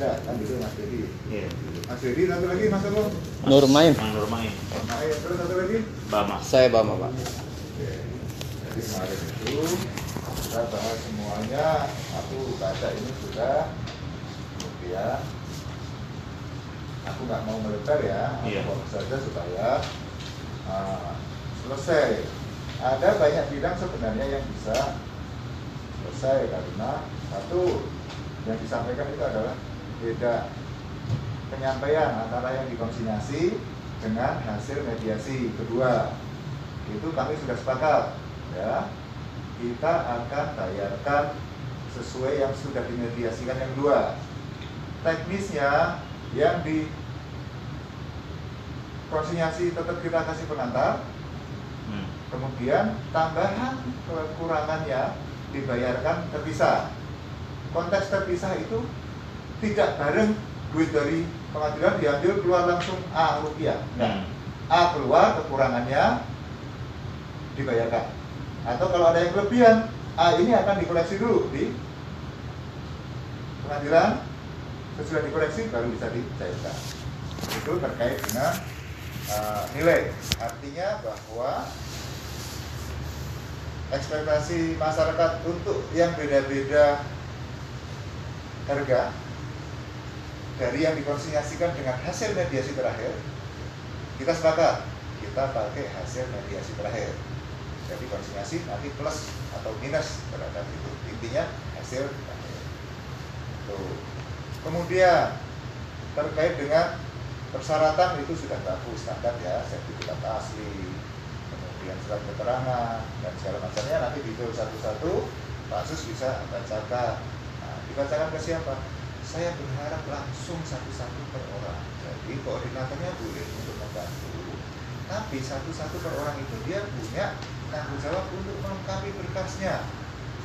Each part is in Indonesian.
ada kan gitu Mas Dedi Iya. Mas Dedi satu lagi Mas Emo Nurmain. Nurmain. nah, ya, terus satu lagi Bama. Saya Bama, Pak. Oke. Jadi kemarin itu kita bahas semuanya. Aku baca ini sudah. Kemudian aku nggak mau melebar ya. Aku Iya. fokus saja supaya ah, selesai. Ada banyak bidang sebenarnya yang bisa selesai karena satu yang disampaikan itu adalah beda penyampaian antara yang dikonsinyasi dengan hasil mediasi kedua. Itu kami sudah sepakat ya. Kita akan bayarkan sesuai yang sudah dimediasikan yang dua teknisnya yang di konsinyasi tetap kita kasih pengantar. Hmm. kemudian tambahan kekurangannya dibayarkan terpisah. Konteks terpisah itu tidak bareng duit dari pengadilan diambil keluar langsung A rupiah. Hmm. A keluar kekurangannya dibayarkan atau kalau ada yang kelebihan A ini akan dikoleksi dulu di pengadilan sesudah dikoleksi baru bisa dicairkan itu terkait dengan uh, nilai artinya bahwa ekspektasi masyarakat untuk yang beda-beda harga dari yang dikonsinyasikan dengan hasil mediasi terakhir kita sepakat kita pakai hasil mediasi terakhir. Jadi konsinyasi nanti plus atau minus terhadap itu. Intinya hasil terakhir. Tuh. kemudian terkait dengan persyaratan itu sudah bagus standar ya sertifikat asli kemudian surat keterangan dan segala macamnya. Nanti detail satu-satu Pak Sus bisa bacakan. Nah, dibacakan ke siapa saya berharap langsung satu-satu per orang. Jadi koordinatornya boleh untuk membantu. Tapi satu-satu per orang itu dia punya tanggung jawab untuk melengkapi berkasnya.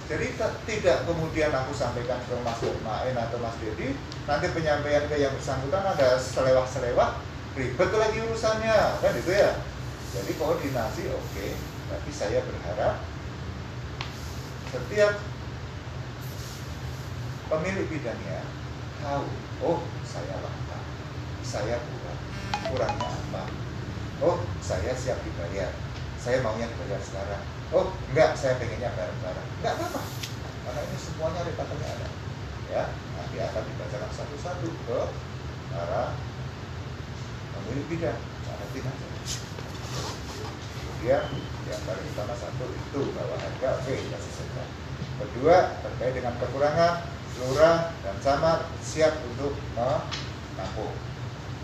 Jadi tidak kemudian aku sampaikan ke Mas Main atau Mas Dedi nanti penyampaian ke yang bersangkutan ada selewah-selewah ribet lagi urusannya kan itu ya? Jadi koordinasi oke. Tapi saya berharap setiap pemilik bidangnya tahu. Oh saya lambat saya kurang. Kurangnya apa? Oh saya siap dibayar. Saya maunya dibayar sekarang. Oh enggak saya pengennya bareng-bareng. Enggak apa-apa. Karena ini semuanya repotnya ada. Ya nanti akan dibacakan satu-satu ke para pemilik bidang. Ada tidak kemudian yang paling utama satu itu bahwa harga oke kita selesaikan. Kedua terkait dengan kekurangan lurah dan camat siap untuk menampung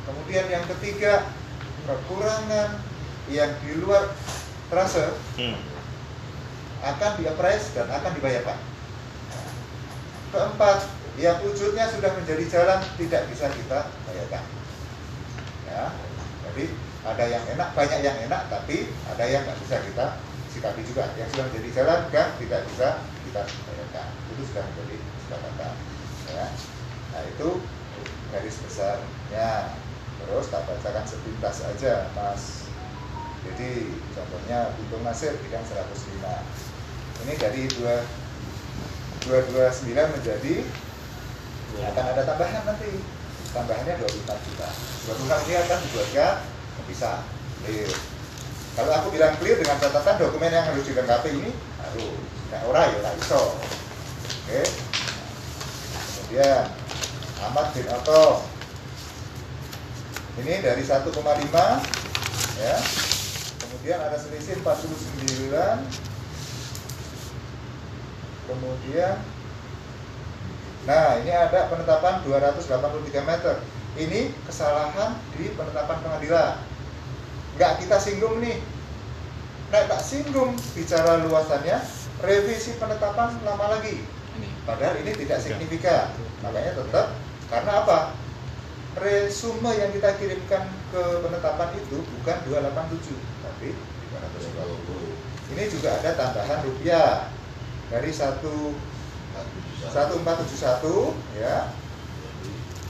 kemudian yang ketiga kekurangan yang di luar trase Hmm. akan diapres dan akan dibayarkan. Keempat, yang wujudnya sudah menjadi jalan tidak bisa kita bayarkan. Ya, jadi ada yang enak, banyak yang enak, tapi ada yang nggak bisa kita sikapi juga. Yang sudah menjadi jalan kan tidak bisa kita bayarkan. Itu sudah menjadi. Ya. Nah itu garis besarnya. Terus tak bacakan sepintas aja, Mas. Jadi contohnya Bintang Nasir bidang 105 ini dari dua 229 menjadi akan ada tambahan nanti. Tambahannya 25 juta. 25 ini akan dibuatkan bisa clear. Kalau aku bilang clear dengan catatan dokumen yang harus dilengkapi ini harus nah ora ya ora iso oke kemudian Ahmad bin Oto ini dari 1,5 ya. Kemudian ada selisih 49 kemudian nah ini ada penetapan 283 meter. Ini kesalahan di penetapan pengadilan. Nggak kita singgung nih. Nah tak singgung bicara luasannya revisi penetapan lama lagi padahal ini tidak signifikan. Makanya tetap karena apa? Resume yang kita kirimkan ke penetapan itu bukan 287 tapi 320 ini juga ada tambahan rupiah dari satu 1471 ya.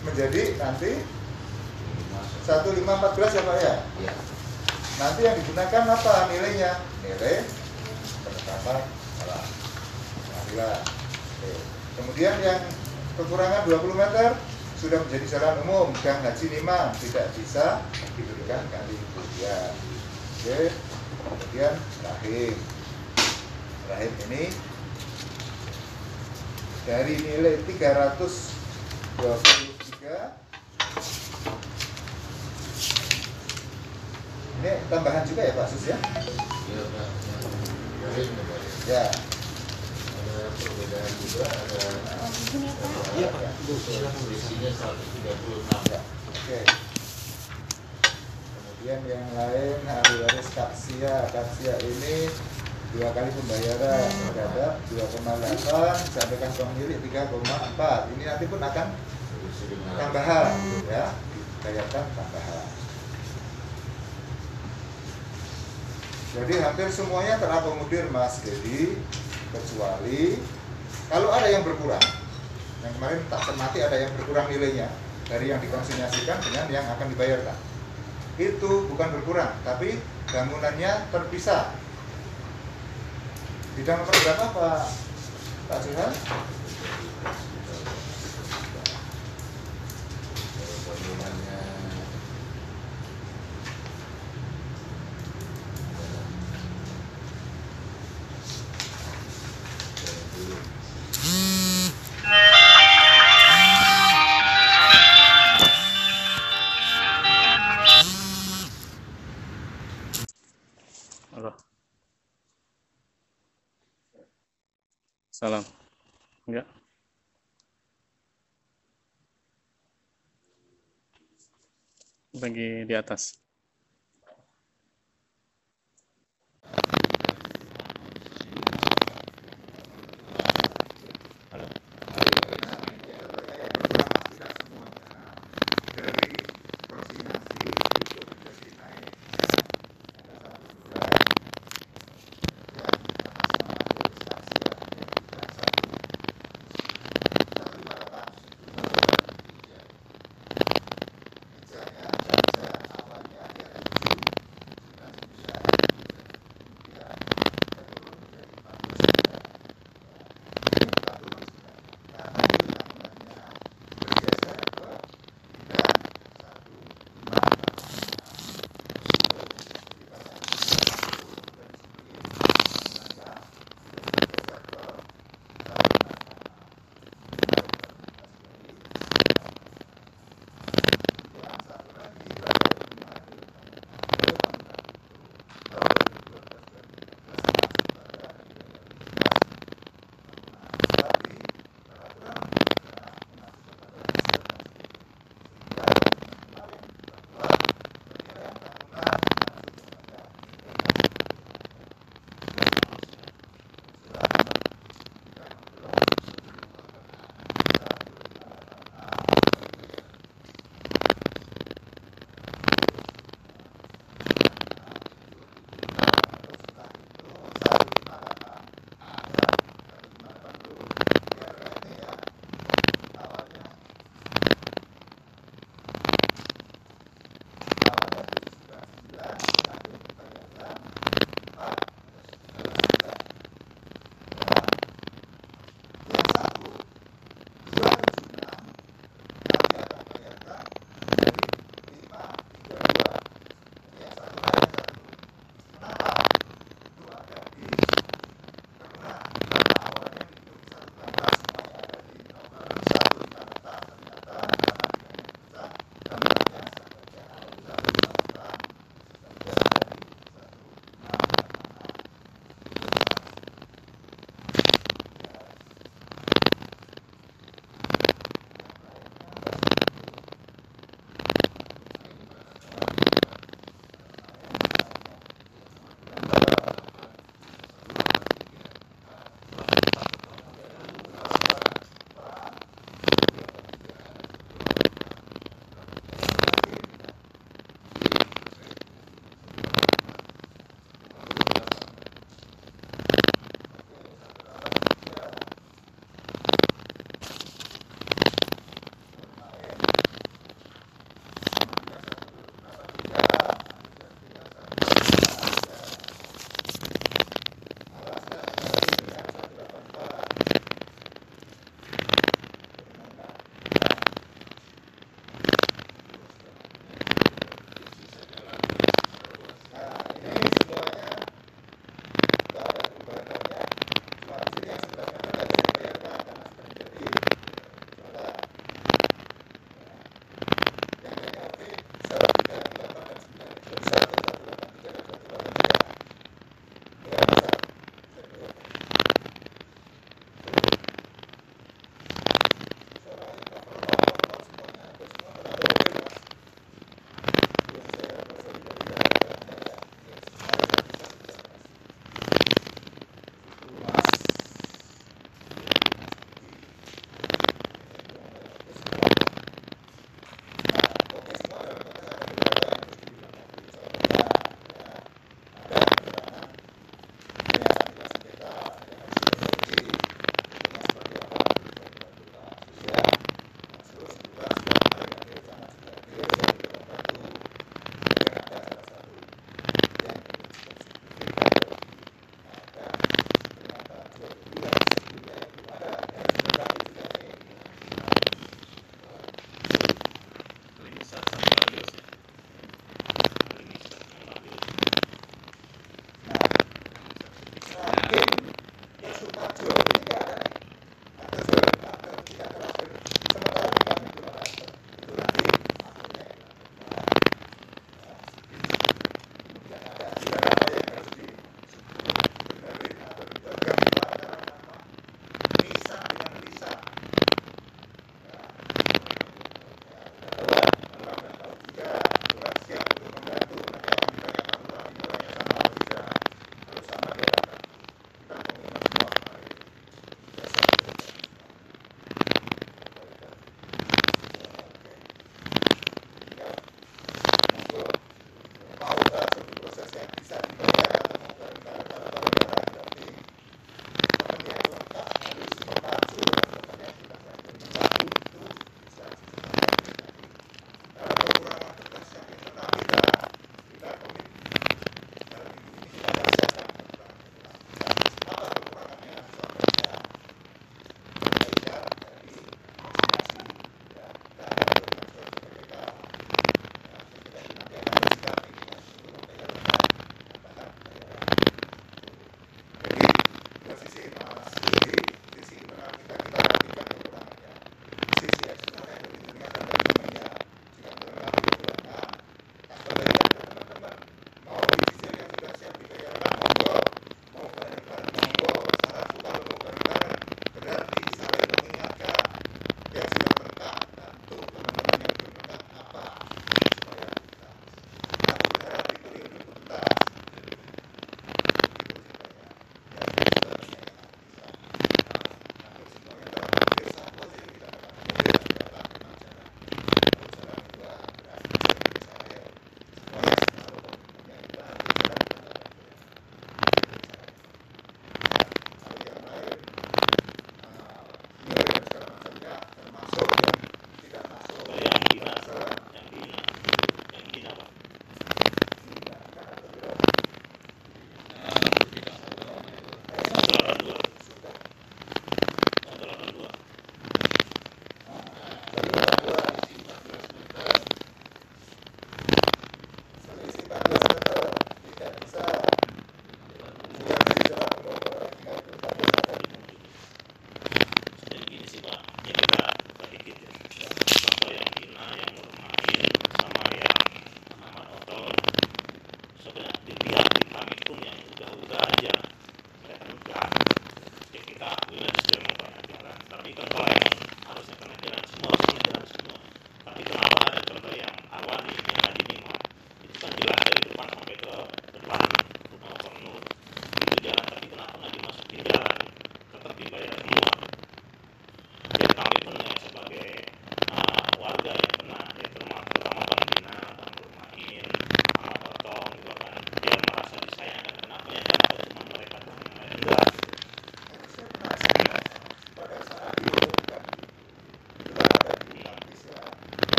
Menjadi nanti 1514 ya Pak ya? Iya. nanti yang digunakan apa nilainya? Nilai penetapan salah. Pengadilan Oke. Kemudian yang kekurangan 20 meter sudah menjadi jalan umum gang haji lima tidak bisa diberikan kali kemudian oke kemudian rahim rahim ini dari nilai 323 ini tambahan juga ya Pak Sus ya? Iya. Ya. Perbedaan juga, ada Iya, Pak. Bu, silakan isinya 136. Ya, oke. Kemudian yang lain ahli waris taksia, taksia ini dua kali pembayaran terhadap 2,8 sampai kantong milik 3,4. Ini nanti pun akan tambahan ya, dibayarkan tambahan. Jadi hampir semuanya terakomodir Mas Dedi kecuali kalau ada yang berkurang. Yang kemarin tak cermati ada yang berkurang nilainya dari yang dikonsinyasikan dengan yang akan dibayarkan. Itu bukan berkurang, tapi bangunannya terpisah. Bidang nomor berapa Pak? Pak Suhan? Salam. Enggak. Lagi di atas.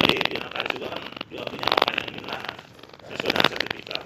baik, dia akan juga, juga punya makanan yang murah sesuai dengan sertifikat.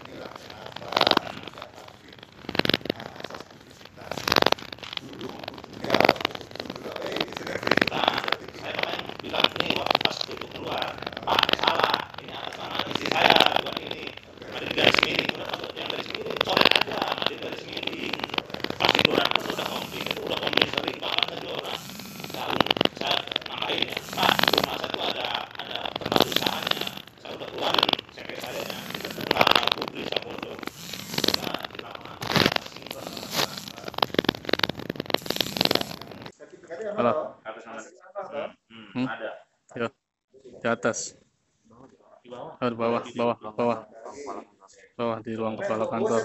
atas. Bawah. Oh, bawah. bawah bawah. Bawah di ruang kepala kantor.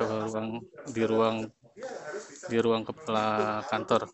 Ke ruang di ruang di ruang kepala kantor.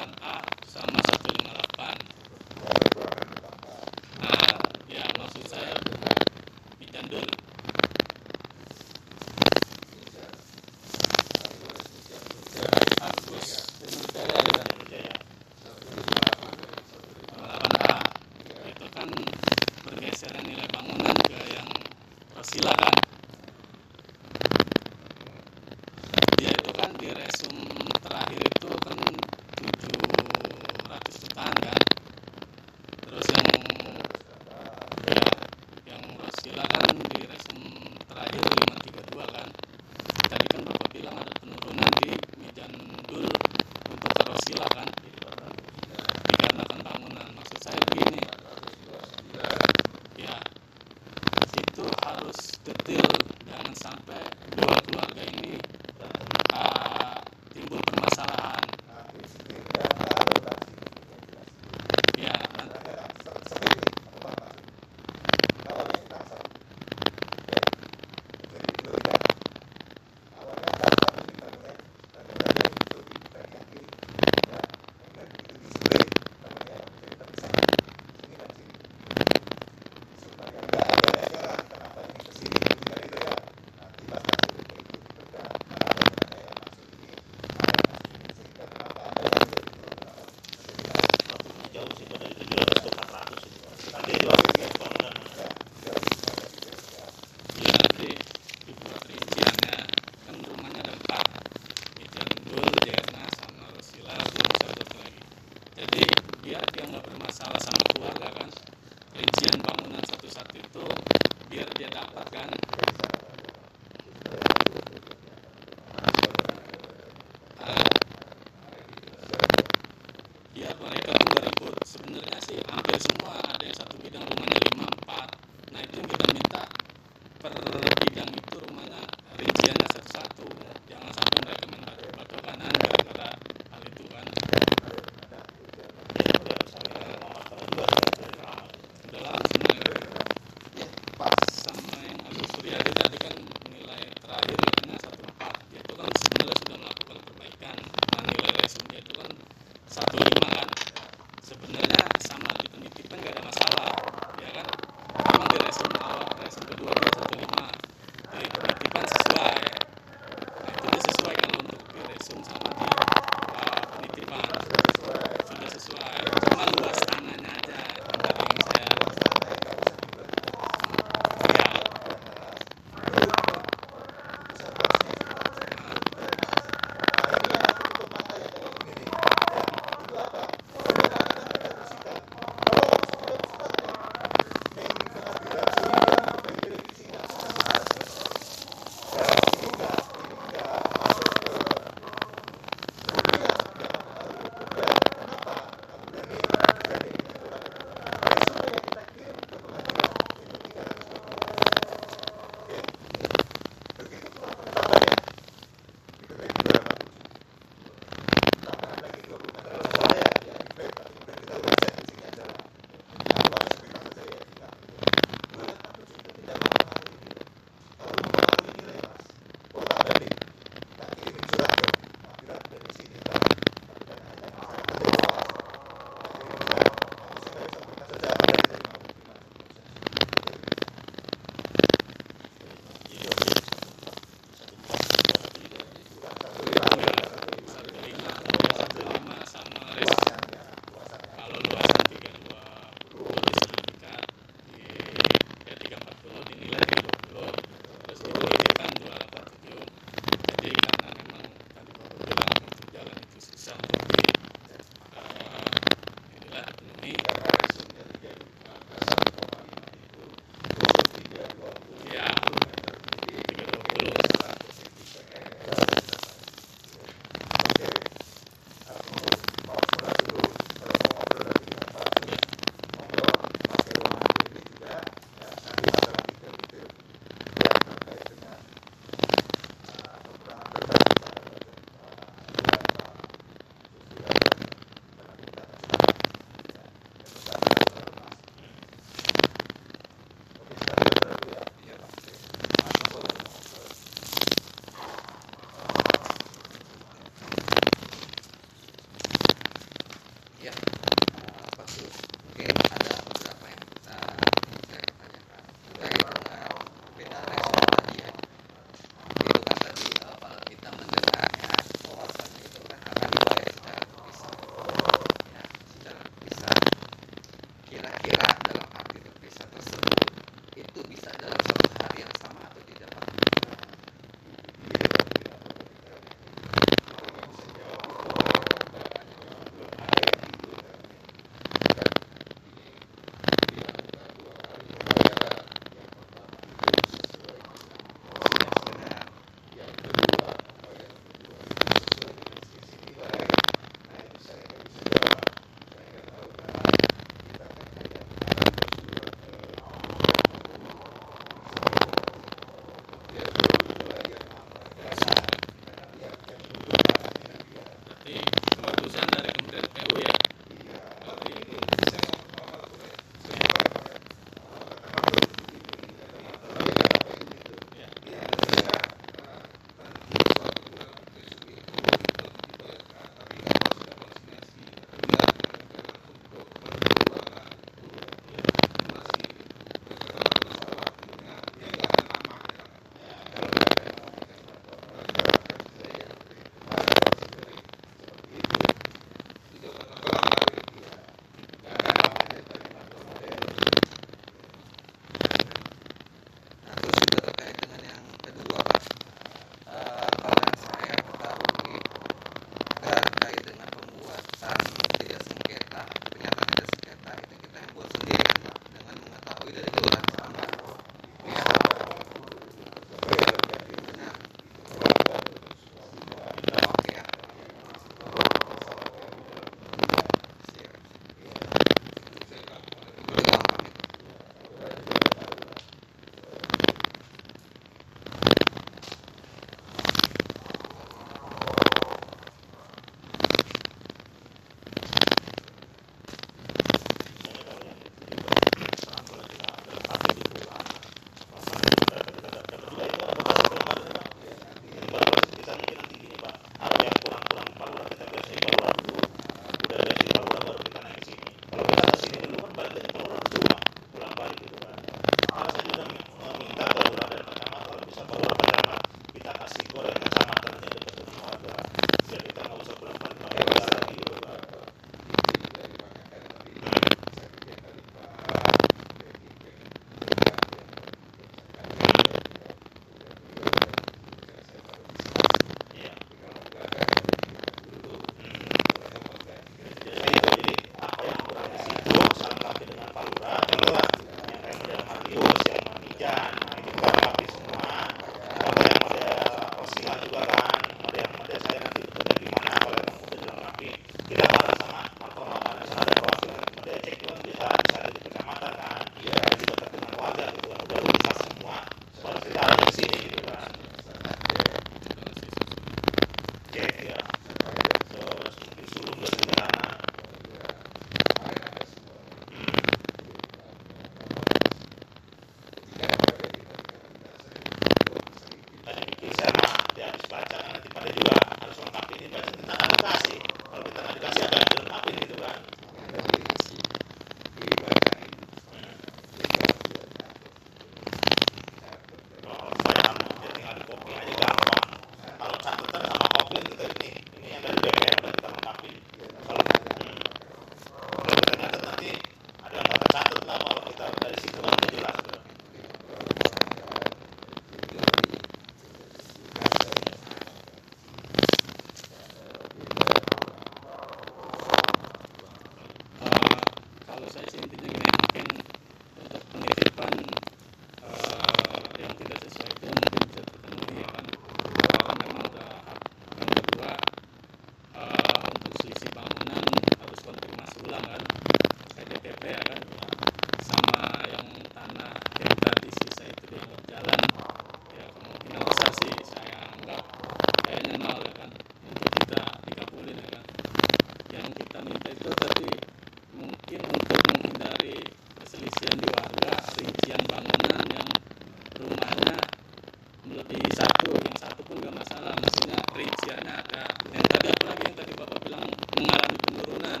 lebih satu yang satu pun nggak masalah. Maksudnya rinciannya ada. Yang tadi apalagi yang tadi bapak bilang mengalami penurunan.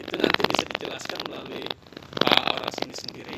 Itu nanti bisa dijelaskan melalui pak orasi ini sendiri.